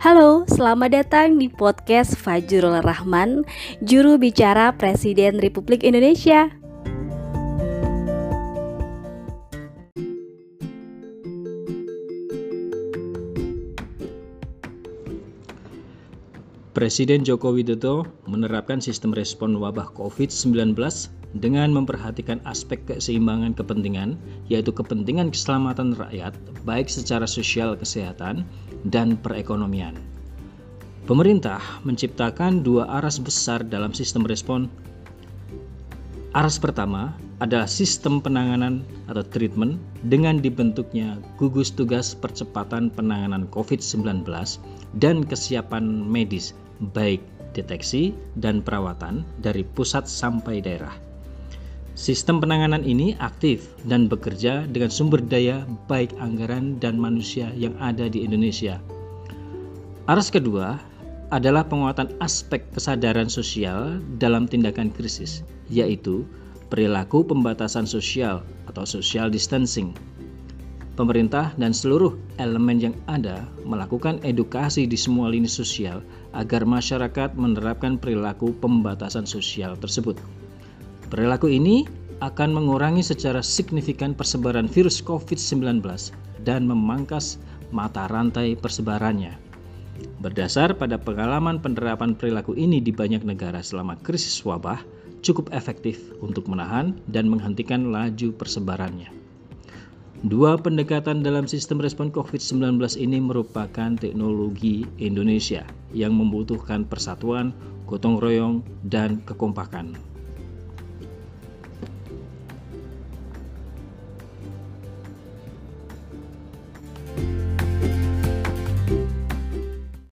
Halo, selamat datang di podcast Fajrul Rahman, juru bicara Presiden Republik Indonesia. Presiden Joko Widodo menerapkan sistem respon wabah COVID-19 dengan memperhatikan aspek keseimbangan kepentingan, yaitu kepentingan keselamatan rakyat, baik secara sosial kesehatan dan perekonomian. Pemerintah menciptakan dua aras besar dalam sistem respon. Aras pertama adalah sistem penanganan atau treatment dengan dibentuknya gugus tugas percepatan penanganan COVID-19 dan kesiapan medis baik deteksi dan perawatan dari pusat sampai daerah. Sistem penanganan ini aktif dan bekerja dengan sumber daya baik anggaran dan manusia yang ada di Indonesia. Aras kedua adalah penguatan aspek kesadaran sosial dalam tindakan krisis, yaitu perilaku pembatasan sosial atau social distancing pemerintah dan seluruh elemen yang ada melakukan edukasi di semua lini sosial agar masyarakat menerapkan perilaku pembatasan sosial tersebut. Perilaku ini akan mengurangi secara signifikan persebaran virus COVID-19 dan memangkas mata rantai persebarannya. Berdasar pada pengalaman penerapan perilaku ini di banyak negara selama krisis wabah, cukup efektif untuk menahan dan menghentikan laju persebarannya. Dua pendekatan dalam sistem respon COVID-19 ini merupakan teknologi Indonesia yang membutuhkan persatuan, gotong royong, dan kekompakan.